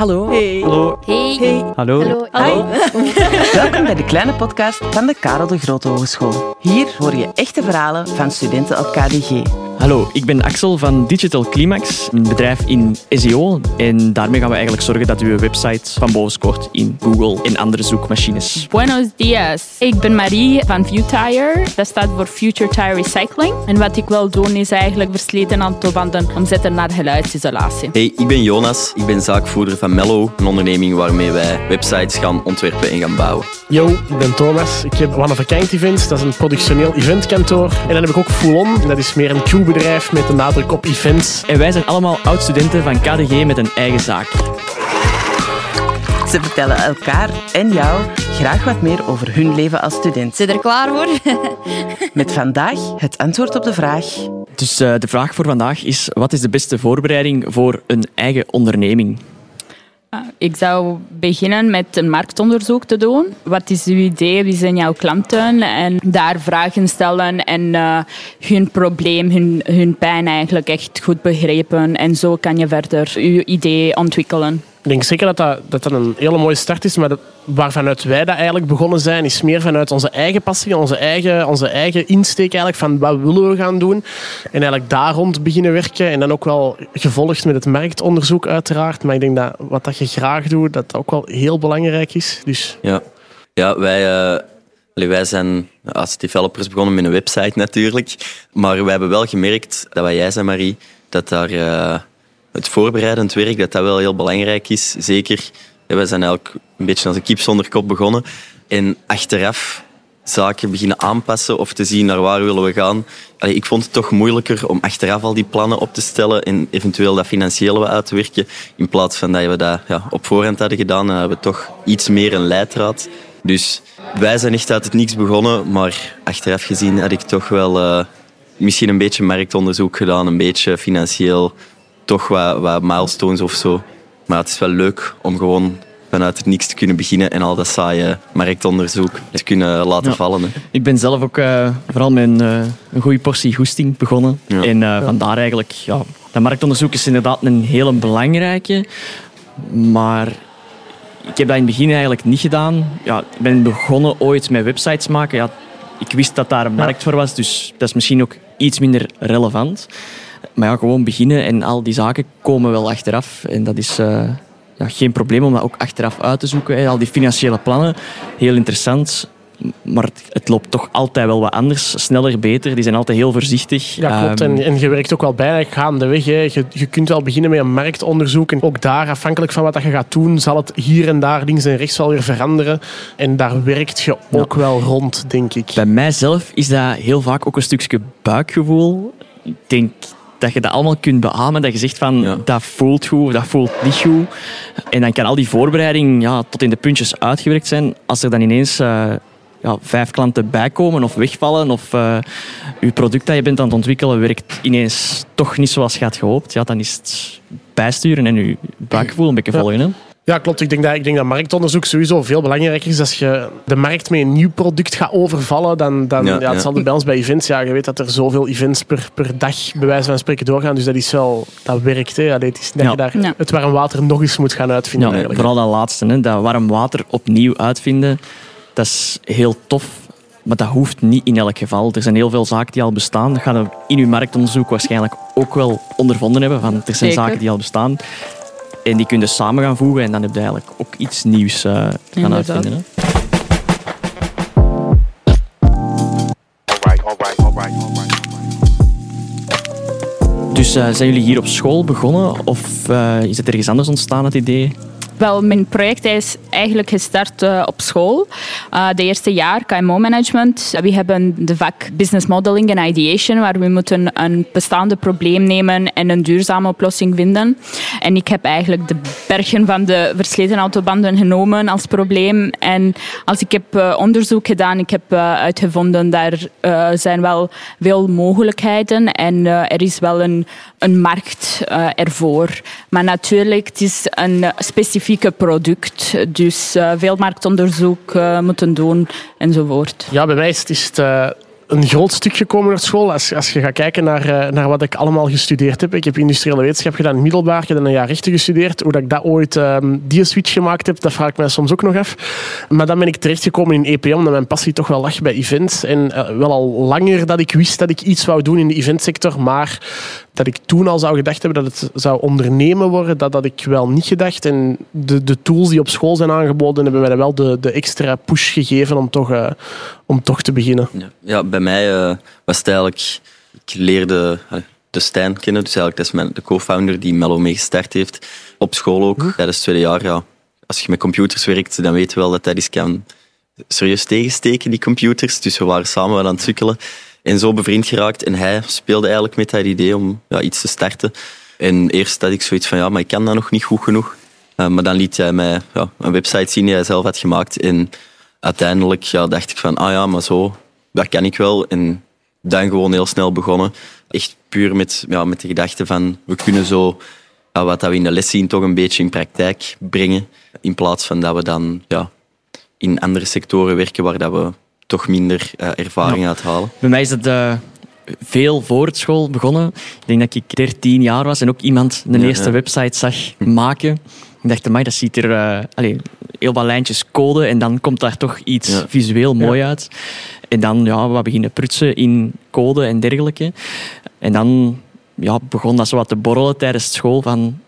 Hallo. Hey. Hallo. Hey. Hey. Hallo. Hallo. Welkom bij de kleine podcast van de Karel de Grote Hogeschool. Hier hoor je echte verhalen van studenten op KDG. Hallo, ik ben Axel van Digital Climax, een bedrijf in SEO. En daarmee gaan we eigenlijk zorgen dat uw website van boven scoort in Google en andere zoekmachines. Buenos dias. Ik ben Marie van ViewTire. Dat staat voor Future Tire Recycling. En wat ik wil doen is eigenlijk versleten autobanden omzetten naar geluidsisolatie. Hey, ik ben Jonas. Ik ben zaakvoerder van Mello, een onderneming waarmee wij websites gaan ontwerpen en gaan bouwen. Yo, ik ben Thomas. Ik heb One of a Kind Events. Dat is een productioneel eventkantoor. En dan heb ik ook Full On. Dat is meer een Q-bedrijf met een nadruk op events. En wij zijn allemaal oud-studenten van KDG met een eigen zaak. Ze vertellen elkaar en jou graag wat meer over hun leven als student. Zit er klaar voor? Met vandaag het antwoord op de vraag... Dus eh, de vraag voor vandaag is, wat is de beste voorbereiding voor een eigen onderneming? Ik zou beginnen met een marktonderzoek te doen. Wat is uw idee? Wie zijn jouw klanten? En daar vragen stellen en eh, hun probleem, hun, hun pijn eigenlijk echt goed begrijpen. En zo kan je verder je idee ontwikkelen. Ik denk zeker dat dat, dat dat een hele mooie start is. Maar dat, waarvanuit wij dat eigenlijk begonnen zijn, is meer vanuit onze eigen passie, onze eigen, onze eigen insteek eigenlijk van wat willen we gaan doen. En eigenlijk daar rond beginnen werken. En dan ook wel gevolgd met het marktonderzoek uiteraard. Maar ik denk dat wat dat je graag doet, dat ook wel heel belangrijk is. Dus Ja, ja wij, eh, wij zijn als developers begonnen met een website natuurlijk. Maar wij hebben wel gemerkt, dat wat jij zei Marie, dat daar eh, het voorbereidend werk dat dat wel heel belangrijk is. Zeker, wij zijn eigenlijk een beetje als een kip zonder kop begonnen. En achteraf zaken beginnen aanpassen of te zien naar waar willen we gaan. Ik vond het toch moeilijker om achteraf al die plannen op te stellen en eventueel dat financiële uit te werken. In plaats van dat we dat ja, op voorhand hadden gedaan, dan hebben we toch iets meer een leidraad. Dus wij zijn echt uit het niks begonnen, maar achteraf gezien had ik toch wel eh, misschien een beetje marktonderzoek gedaan, een beetje financieel, toch wat, wat milestones of zo. Maar het is wel leuk om gewoon vanuit het niks te kunnen beginnen en al dat saaie marktonderzoek te kunnen laten Ja. vallen. hè. Ik ben zelf ook eh, vooral met een, eh, een goede portie goesting begonnen. Ja. En eh, vandaar eigenlijk, ja, dat marktonderzoek is inderdaad een hele belangrijke. Maar ik heb dat in het begin eigenlijk niet gedaan. Ja, ik ben begonnen ooit met websites maken. Ja, ik wist dat daar een markt voor was, dus dat is misschien ook iets minder relevant. Maar ja, gewoon beginnen en al die zaken komen wel achteraf. En dat is eh, ja, geen probleem om dat ook achteraf uit te zoeken. hè. Al die financiële plannen, heel interessant. Maar het, het loopt toch altijd wel wat anders. Sneller, beter. Die zijn altijd heel voorzichtig. Ja, klopt. Ehm, En, en je werkt ook wel bij gaandeweg. Hè. Je, je kunt wel beginnen met een marktonderzoek. En ook daar, afhankelijk van wat dat je gaat doen, zal het hier en daar links en rechts wel weer veranderen. En daar werkt je ook wel rond, denk ik. Bij mijzelf is dat heel vaak ook een stukje buikgevoel. Ik denk dat je dat allemaal kunt beamen. Dat je zegt van, Ja. dat voelt goed, dat voelt niet goed. En dan kan al die voorbereiding ja, tot in de puntjes uitgewerkt zijn. Als er dan ineens eh, ja, vijf klanten bijkomen of wegvallen of eh, je product dat je bent aan het ontwikkelen werkt ineens toch niet zoals je had gehoopt, ja, dan is het bijsturen en je buikgevoel een beetje volgen. Hè? Ja, klopt. Ik denk, dat, ik denk dat marktonderzoek sowieso veel belangrijker is. Als je de markt met een nieuw product gaat overvallen, dan, dan Ja, ja, ja. hetzelfde bij ons bij events. Ja, je weet dat er zoveel events per, per dag, bij wijze van spreken, doorgaan. Dus dat is wel, dat werkt. Hè. Allee, het is dat Ja. je daar Ja. het warm water nog eens moet gaan uitvinden. Ja, vooral dat laatste, hè, dat warm water opnieuw uitvinden, dat is heel tof. Maar dat hoeft niet in elk geval. Er zijn heel veel zaken die al bestaan. Dat gaan we in uw marktonderzoek waarschijnlijk ook wel ondervonden hebben. Van, er zijn Zeker. zaken die al bestaan. En die kun je samen gaan voegen en dan heb je eigenlijk ook iets nieuws eh, gaan Inderdaad. uitvinden. Hè. Dus eh, zijn jullie hier op school begonnen of eh, is het ergens anders ontstaan, het idee? Wel, mijn project is eigenlijk gestart eh, op school. Eh, de eerste jaar KMO-management. We hebben de vak Business Modeling en Ideation, waar we moeten een bestaande probleem nemen en een duurzame oplossing vinden. En ik heb eigenlijk de bergen van de versleten autobanden genomen als probleem. En als ik heb eh, onderzoek gedaan, ik heb eh, uitgevonden daar eh, zijn wel veel mogelijkheden en eh, er is wel een, een markt eh, ervoor. Maar natuurlijk, het is een specifieke product, dus eh, veel marktonderzoek eh, moeten doen enzovoort. Ja, bij mij is het, is een groot stuk gekomen naar school. Als, als je gaat kijken naar, naar wat ik allemaal gestudeerd heb. Ik heb industriële wetenschap gedaan middelbaar. Ik heb een jaar rechten gestudeerd. Hoe dat ik dat ooit ehm, die switch gemaakt heb, dat vraag ik mij soms ook nog af. Maar dan ben ik terechtgekomen in EPM, omdat mijn passie toch wel lag bij events. En wel al langer dat ik wist dat ik iets wou doen in de eventsector, maar dat ik toen al zou gedacht hebben dat het zou ondernemen worden, dat had ik wel niet gedacht. En de, de tools die op school zijn aangeboden, hebben mij wel de, de extra push gegeven om toch, eh, om toch te beginnen. Ja, ja bij mij eh, was het eigenlijk... Ik leerde de Stijn kennen, dus eigenlijk dat is mijn, de co-founder die Mello mee gestart heeft. Op school ook, tijdens het tweede jaar. Ja. Als je met computers werkt, dan weet je wel dat dat eens kan serieus tegensteken, die computers. Dus we waren samen wel aan het sukkelen. En zo bevriend geraakt. En hij speelde eigenlijk met dat idee om ja, iets te starten. En eerst had ik zoiets van, ja, maar ik kan dat nog niet goed genoeg. Uh, maar dan liet hij mij ja, een website zien die hij zelf had gemaakt. En uiteindelijk ja, dacht ik van, ah ja, maar zo, dat kan ik wel. En dan gewoon heel snel begonnen. Echt puur met, ja, met de gedachte van, we kunnen zo ja, wat dat we in de les zien toch een beetje in praktijk brengen. In plaats van dat we dan ja, in andere sectoren werken waar dat we toch minder uh, ervaring uit halen. Bij mij is het uh, veel voor het school begonnen. Ik denk dat ik 13 jaar was en ook iemand de Ja, eerste ja. website zag maken. Ik dacht, amai, dat ziet er uh, allez, heel wat lijntjes code en dan komt daar toch iets Ja. visueel mooi uit. En dan ja, we beginnen prutsen in code en dergelijke. En dan ja, begon dat zo wat te borrelen tijdens school van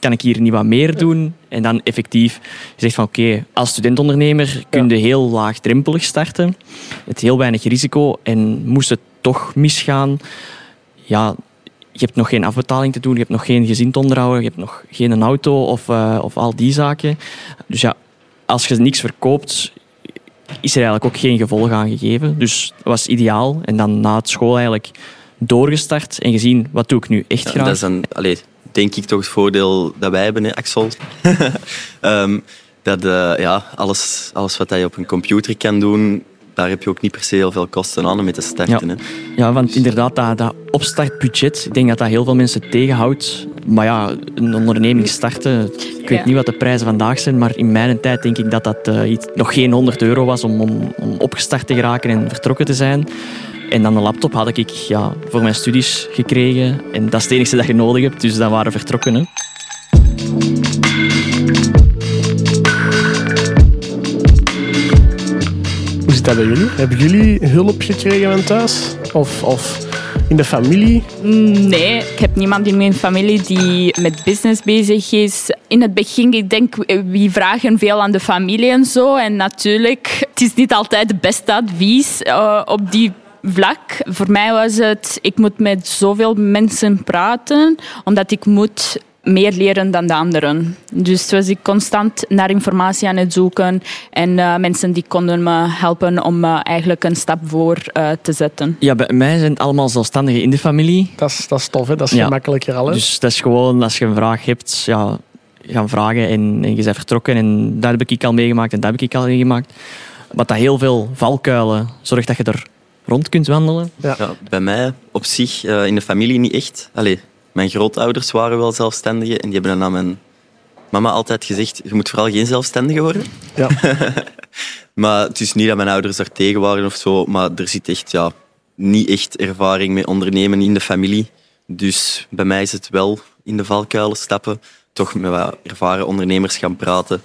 kan ik hier niet wat meer doen? En dan effectief je zegt van oké, als studentondernemer kun je heel laagdrempelig starten. Het heel weinig risico en moest het toch misgaan, ja, je hebt nog geen afbetaling te doen, je hebt nog geen gezin te onderhouden, je hebt nog geen auto of, eh, of al die zaken. Dus ja, als je niks verkoopt, is er eigenlijk ook geen gevolg aan gegeven. Dus dat was ideaal. En dan na het school eigenlijk doorgestart en gezien, wat doe ik nu echt Ja, graag? dat is dan, allee, denk ik toch het voordeel dat wij hebben, hè, Axel. Ehm, dat eh, ja, alles, alles wat je op een computer kan doen, daar heb je ook niet per se heel veel kosten aan om mee te starten. Hè. Ja, want inderdaad, dat, dat opstartbudget, ik denk dat dat heel veel mensen tegenhoudt. Maar ja, een onderneming starten, ik weet Ja. niet wat de prijzen vandaag zijn, maar in mijn tijd denk ik dat dat eh, iets, nog geen 100 euro was om, om, om opgestart te geraken en vertrokken te zijn. En dan een laptop had ik ja, voor mijn studies gekregen. En dat is het enige dat je nodig hebt, dus dan waren we vertrokken. Hè. Hoe zit dat bij jullie? Hebben jullie hulp gekregen van thuis? Of, of in de familie? Nee, ik heb niemand in mijn familie die met business bezig is. In het begin, ik denk, we vragen veel aan de familie en zo. En natuurlijk, het is niet altijd het beste advies eh, op die vlak. Voor mij was het, ik moet met zoveel mensen praten, omdat ik moet meer leren dan de anderen. Dus was ik constant naar informatie aan het zoeken en eh, mensen die konden me helpen om eh, eigenlijk een stap voor eh, te zetten. Ja, bij mij zijn het allemaal zelfstandigen in de familie. Dat is, dat is tof, hè? dat is Ja. gemakkelijker al. Hè? Dus dat is gewoon, als je een vraag hebt, ja, gaan vragen en, en je bent vertrokken. En dat heb ik al meegemaakt en dat heb ik al meegemaakt. Wat dat heel veel valkuilen zorgt dat je er rond kunt wandelen. ja. Ja, bij mij op zich eh, in de familie niet echt. Allee, mijn grootouders waren wel zelfstandigen en die hebben dan aan mijn mama altijd gezegd: je moet vooral geen zelfstandige worden. Ja. Maar het is niet dat mijn ouders daar tegen waren of zo, maar er zit echt ja, niet echt ervaring met ondernemen in de familie. Dus bij mij is het wel in de valkuilen stappen, toch met wat ervaren ondernemers gaan praten.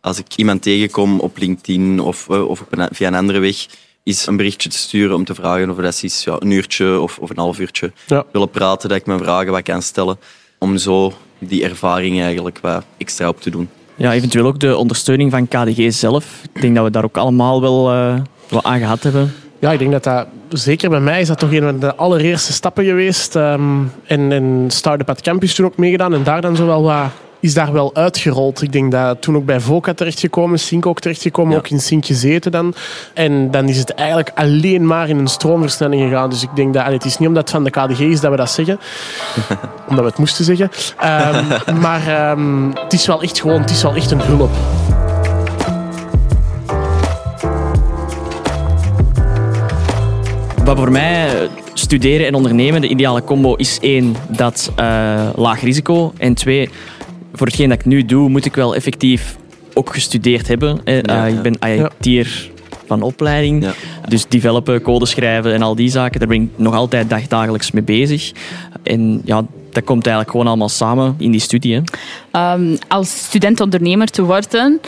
Als ik iemand tegenkom op LinkedIn of, eh, of op een, via een andere weg, is een berichtje te sturen om te vragen of dat eens, ja, een uurtje of, of een half uurtje Ja. willen praten, dat ik mijn vragen wat kan stellen, om zo die ervaring eigenlijk wat extra op te doen. Ja, eventueel ook de ondersteuning van KDG zelf. Ik denk dat we daar ook allemaal wel eh, wat aan gehad hebben. Ja, ik denk dat dat, zeker bij mij is dat toch een van de allereerste stappen geweest. Ehm, en, en Startup at Campus toen ook meegedaan en daar dan zo wel wat, is daar wel uitgerold. Ik denk dat toen ook bij Voca terechtgekomen, Sink ook terechtgekomen, Ja. ook in Sink gezeten dan. En dan is het eigenlijk alleen maar in een stroomversnelling gegaan. Dus ik denk dat, allee, het is niet omdat het van de KDG is dat we dat zeggen, omdat we het moesten zeggen. Ehm, maar ehm, het is wel echt gewoon, het is wel echt een hulp. Wat voor mij eh, studeren en ondernemen de ideale combo is één, dat eh, laag risico. En twee, voor hetgeen dat ik nu doe, moet ik wel effectief ook gestudeerd hebben. Eh, Ja. Ik ben IIT'er van opleiding. Ja. Dus developen, code schrijven en al die zaken, daar ben ik nog altijd dagdagelijks mee bezig. En ja, dat komt eigenlijk gewoon allemaal samen in die studie. Hè. Ehm, als student-ondernemer te worden,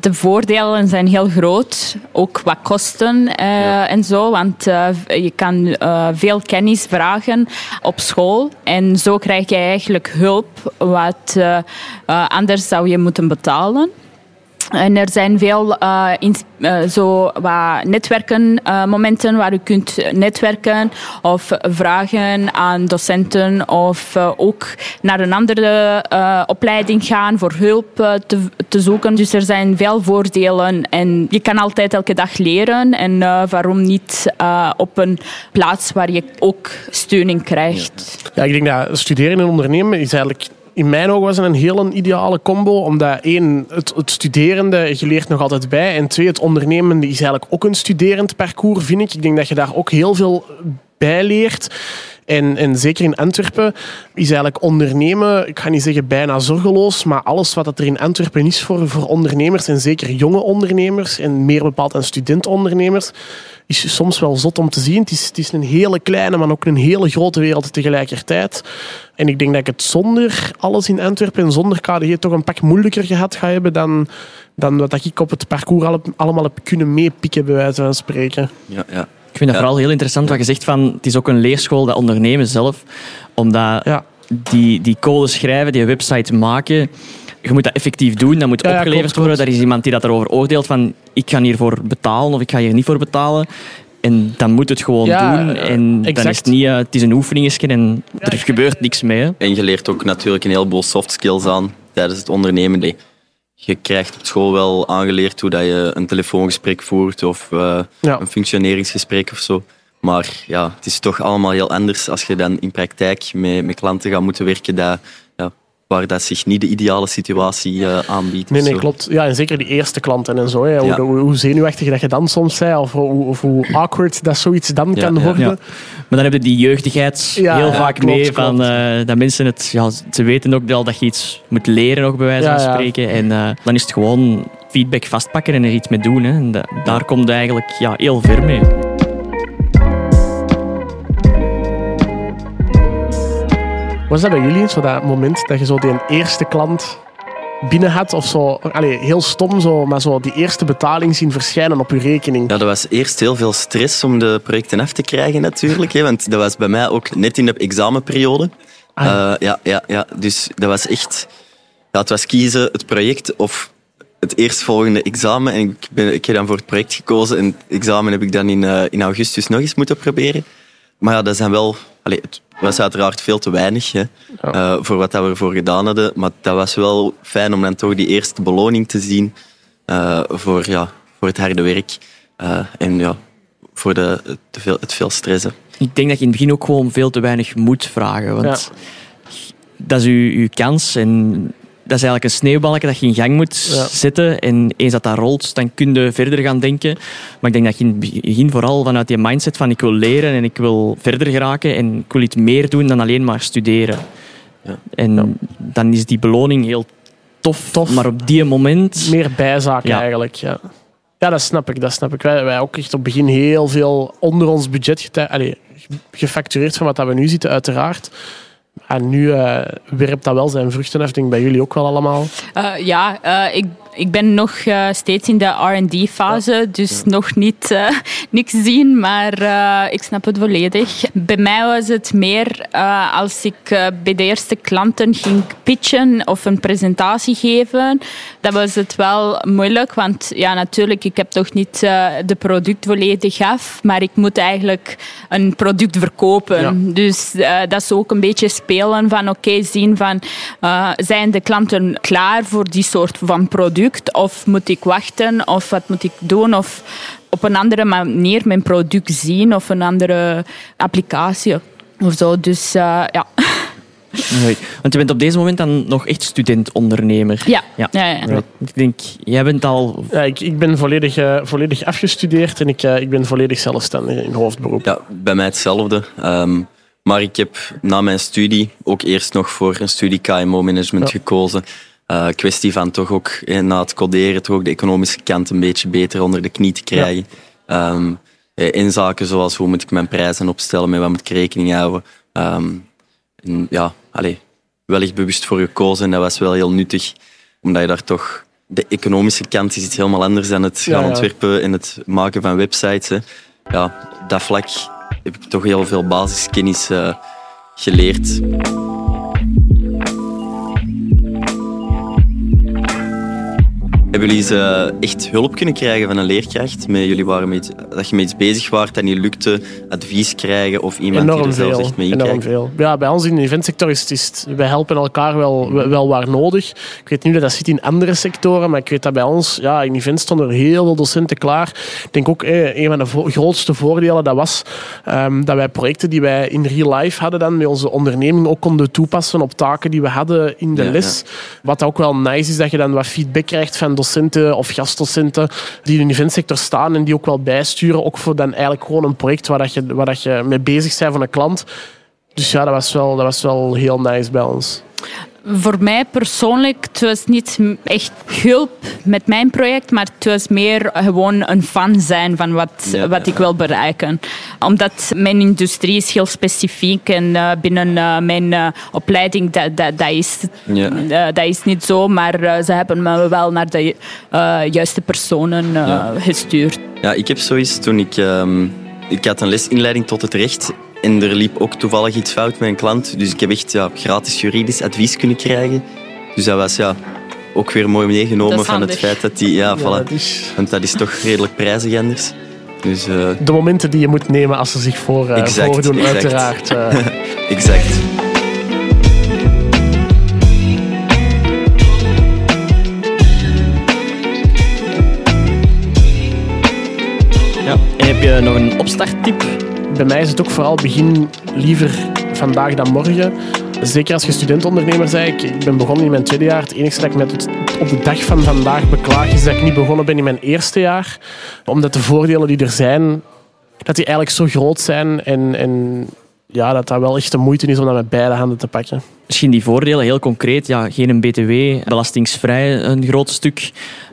de voordelen zijn heel groot. Ook wat kosten eh, en zo. Want eh, je kan eh, veel kennis vragen op school. En zo krijg je eigenlijk hulp wat anders zou je moeten betalen. En er zijn veel eh, ins- eh, zo netwerken, eh, momenten waar u kunt netwerken of vragen aan docenten of ook naar een andere opleiding gaan voor hulp te, te zoeken. Dus er zijn veel voordelen en je kan altijd elke dag leren. En waarom niet op een plaats waar je ook steuning krijgt? Ja, ik denk dat studeren en ondernemen is eigenlijk in mijn ogen was het een hele ideale combo. Omdat één, het, het studerende, je leert nog altijd bij. En twee, het ondernemende is eigenlijk ook een studerend parcours, vind ik. Ik denk dat je daar ook heel veel bij leert. En, en zeker in Antwerpen is eigenlijk ondernemen, ik ga niet zeggen bijna zorgeloos, maar alles wat het er in Antwerpen is voor, voor ondernemers, en zeker jonge ondernemers, en meer bepaald aan studentondernemers, is soms wel zot om te zien. Het is, het is een hele kleine, maar ook een hele grote wereld tegelijkertijd. En ik denk dat ik het zonder alles in Antwerpen en zonder KDG toch een pak moeilijker gehad ga hebben dan, dan wat ik op het parcours al- allemaal heb kunnen meepikken, bij wijze van spreken. Ja, ja. Ik vind dat Ja. vooral heel interessant wat je zegt van het is ook een leerschool, dat ondernemen zelf. Omdat Ja. die, die code schrijven, die website maken, je moet dat effectief doen, dat moet Ja, ja, opgeleverd klopt, worden. klopt. Daar is iemand die dat erover oordeelt van ik ga hiervoor betalen of ik ga hier niet voor betalen. En dan moet het gewoon Ja, doen. eh, En dan is het niet, eh, het is een oefeningetje en er gebeurt niks mee. hè. En je leert ook natuurlijk een heleboel soft skills aan tijdens het ondernemen. Je krijgt op school wel aangeleerd hoe dat je een telefoongesprek voert of eh, Ja. een functioneringsgesprek of zo. Maar ja, het is toch allemaal heel anders als je dan in praktijk met, met klanten gaat moeten werken dat, waar dat zich niet de ideale situatie eh, aanbiedt. Nee, nee, zo. klopt. Ja, en zeker die eerste klanten en zo. Hè. Hoe, Ja. hoe, hoe zenuwachtig dat je dan soms bent, of hoe, of hoe awkward dat zoiets dan Ja, kan ja. worden. Ja. Maar dan heb je die jeugdigheid Ja, heel ja, vaak klopt, mee. Van, eh, dat mensen het, ja, ze weten ook wel dat je iets moet leren, nog bij wijze Ja, van ja. spreken. En eh, dan is het gewoon feedback vastpakken en er iets mee doen. Hè. En da- daar komt je eigenlijk ja, heel ver mee. Was dat bij jullie zo dat moment dat je zo die eerste klant binnen had? Of zo, allee, heel stom zo, maar zo die eerste betaling zien verschijnen op je rekening. Ja, dat was eerst heel veel stress om de projecten af te krijgen natuurlijk. Hè, want dat was bij mij ook net in de examenperiode. Ah, Eh, ja, ja, ja. Dus dat was echt... Ja, het was kiezen het project of het eerstvolgende examen. En ik, ben, ik heb dan voor het project gekozen. En het examen heb ik dan in, eh, in augustus nog eens moeten proberen. Maar ja, dat zijn wel... Allee, het was uiteraard veel te weinig hè, eh, voor wat dat we ervoor gedaan hadden. Maar dat was wel fijn om dan toch die eerste beloning te zien eh, voor, ja, voor het harde werk. Eh, en ja, voor de, het, veel, het veel stressen. Ik denk dat je in het begin ook gewoon veel te weinig moet vragen. Want dat is je, je kans. En is eigenlijk een sneeuwbalken dat je in gang moet Ja. zetten. En eens dat dat rolt, dan kun je verder gaan denken. Maar ik denk dat je in het begin vooral vanuit die mindset van ik wil leren en ik wil verder geraken en ik wil iets meer doen dan alleen maar studeren. Ja. En dan is die beloning heel tof. Tof. Maar op die moment... Meer bijzaken eigenlijk, ja. Ja, dat snap ik, dat snap ik. Wij, wij ook echt op het begin heel veel onder ons budget gefactureerd van wat dat we nu zitten, uiteraard. En nu eh, werpt dat wel zijn vruchten denk bij jullie ook wel allemaal. Eh, ja, eh, ik, ik ben nog eh, steeds in de R&D-fase, dus nog niet eh, niks zien, maar eh, ik snap het volledig. Bij mij was het meer als ik bij de eerste klanten ging pitchen of een presentatie geven, dan was het wel moeilijk, want ja, natuurlijk, ik heb toch niet de product volledig af, maar ik moet eigenlijk een product verkopen. Ja. Dus dat is ook een beetje spelen van oké, zien van zijn de klanten klaar voor die soort van product of moet ik wachten of wat moet ik doen of op een andere manier mijn product zien of een andere applicatie of zo. Dus eh, ja. Nee. Want je bent op deze moment dan nog echt student-ondernemer. Ja. Ja. Ja, ja. Right. Ik denk, jij bent al... Ja, ik, ik ben volledig, eh, volledig afgestudeerd en ik, eh, ik ben volledig zelfstandig in hoofdberoep. Ja, bij mij hetzelfde. Ehm, maar ik heb na mijn studie ook eerst nog voor een studie KMO-management Ja. gekozen. Eh, kwestie van toch ook eh, na het coderen toch ook de economische kant een beetje beter onder de knie te krijgen. Ehm, eh, in zaken zoals hoe moet ik mijn prijzen opstellen, met wat moet ik rekening houden. Ehm, en ja, allee, wellicht bewust voor gekozen en dat was wel heel nuttig, omdat je daar toch... De economische kant is iets helemaal anders dan het Ja, gaan ja. ontwerpen en het maken van websites. Hè. Ja, op dat vlak heb ik toch heel veel basiskennis geleerd. Hebben jullie eens eh, echt hulp kunnen krijgen van een leerkracht? Met, jullie waren met, dat je met iets bezig was en niet lukte, advies krijgen of iemand die er zelfs veel. echt mee Enorm veel. Ja, bij ons in de eventsector is het, is wij helpen elkaar wel, wel waar nodig. Ik weet niet hoe dat zit in andere sectoren, maar ik weet dat bij ons, ja, in events stonden er heel veel docenten klaar. Ik denk ook, eh, een van de vo- grootste voordelen dat was ehm, dat wij projecten die wij in real life hadden dan met onze onderneming ook konden toepassen op taken die we hadden in de Ja, les. Wat ook wel nice is, dat je dan wat feedback krijgt van docenten of gastdocenten die in de eventsector staan en die ook wel bijsturen. Ook voor dan eigenlijk gewoon een project waar, dat je, waar dat je mee bezig bent van een klant. Dus ja, dat was wel, dat was wel heel nice bij ons. Voor mij persoonlijk, het was niet echt hulp met mijn project, maar het was meer gewoon een fan zijn van wat, Ja, wat ja, ik wil bereiken. Omdat mijn industrie is heel specifiek en eh, binnen eh, mijn eh, opleiding, dat, dat, dat, is, Ja. dat is niet zo, maar ze hebben me wel naar de juiste personen gestuurd. Ja, ik heb zoiets toen ik... ehm, ik had een lesinleiding tot het recht en er liep ook toevallig iets fout met een klant. Dus ik heb echt ja, gratis juridisch advies kunnen krijgen. Dus dat was ja, ook weer mooi meegenomen van het feit dat die... Ja, Ja, voilà. dat is Want dat is toch redelijk prijzig anders. Dus eh, de momenten die je moet nemen als ze zich voor, eh, Exact, voordoen, exact. uiteraard. eh. exact. Ja. En heb je nog een opstarttip? Bij mij is het ook vooral begin liever vandaag dan morgen. Zeker als je studentondernemer bent. Ik ben begonnen in mijn tweede jaar. Het enige dat ik met op de dag van vandaag beklaag is dat ik niet begonnen ben in mijn eerste jaar. Omdat de voordelen die er zijn, dat die eigenlijk zo groot zijn. En, en ja, dat dat wel echt de moeite is om dat met beide handen te pakken. Misschien die voordelen, heel concreet. Ja, geen btw, belastingsvrij een groot stuk.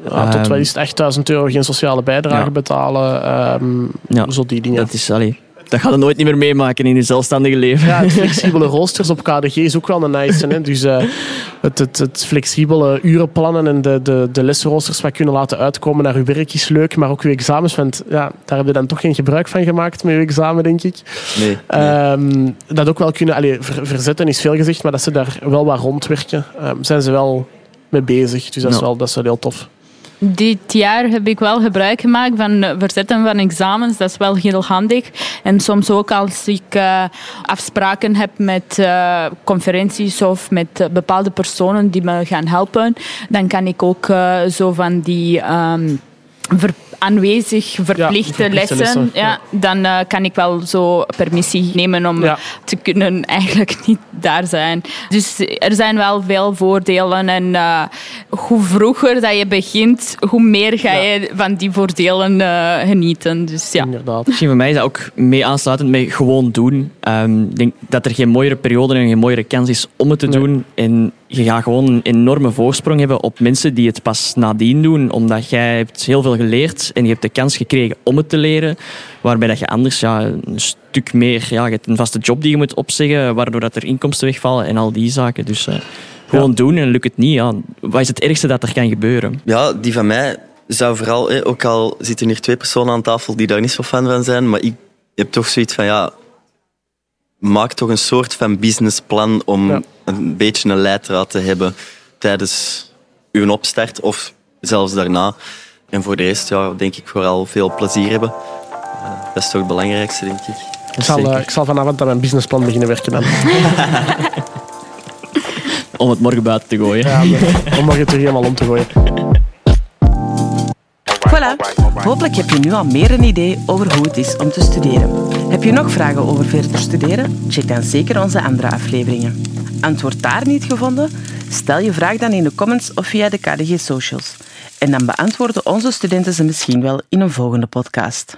Ja, tot Ehm, wel het 8000 euro geen sociale bijdrage Ja. betalen. ehm, Ja. Zo die dingen. Dat is, allee, dat gaat je nooit niet meer meemaken in je zelfstandige leven. Ja, het flexibele roosters op KDG is ook wel een nice. Hè? Dus eh, het, het, het flexibele urenplannen en de, de, de lesroosters wat kunnen laten uitkomen naar uw werk is leuk, maar ook uw examens. Want ja, daar heb je dan toch geen gebruik van gemaakt met uw examen, denk ik. Nee, nee. Ehm, dat ook wel kunnen... Allee, ver- verzetten is veel gezegd, maar dat ze daar wel wat rondwerken, ehm, zijn ze wel mee bezig. Dus dat is, wel, dat is wel heel tof. Dit jaar heb ik wel gebruik gemaakt van eh, verzetten van examens. Dat is wel heel handig. En soms ook als ik eh, afspraken heb met eh, conferenties of met bepaalde personen die me gaan helpen, dan kan ik ook zo van die ver- aanwezig verplichte, verplichte lessen. lessen, ja, ja. Dan eh, kan ik wel zo permissie nemen om Ja. te kunnen eigenlijk niet daar zijn. Dus er zijn wel veel voordelen. En eh, hoe vroeger dat je begint, hoe meer ga je van die voordelen eh, genieten. Dus ja. Inderdaad. Misschien voor mij is dat ook mee aansluitend met gewoon doen. Ehm, ik denk dat er geen mooiere periode en geen mooiere kans is om het te Nee. doen. En je gaat gewoon een enorme voorsprong hebben op mensen die het pas nadien doen. Omdat jij hebt heel veel geleerd en je hebt de kans gekregen om het te leren. Waarbij dat je anders ja, een stuk meer... Ja, je hebt een vaste job die je moet opzeggen, waardoor dat er inkomsten wegvallen en al die zaken. Dus eh, gewoon doen en lukt het niet. Ja, wat is het ergste dat er kan gebeuren? Ja, die van mij zou vooral, hè, ook al zitten hier twee personen aan tafel die daar niet zo fan van zijn, maar ik heb toch zoiets van, ja, maak toch een soort van businessplan om Ja. een beetje een leidraad te hebben tijdens uw opstart of zelfs daarna. En voor de rest, ja, denk ik vooral veel plezier hebben. Eh, dat is toch het belangrijkste, denk ik. Ik zal, eh, ik zal vanavond aan mijn businessplan beginnen werken. Dan. Om het morgen buiten te gooien. Ja, om nog het er helemaal om te gooien. Voilà. Hopelijk heb je nu al meer een idee over hoe het is om te studeren. Heb je nog vragen over verder studeren? Check dan zeker onze andere afleveringen. Antwoord daar niet gevonden? Stel je vraag dan in de comments of via de KDG Socials. En dan beantwoorden onze studenten ze misschien wel in een volgende podcast.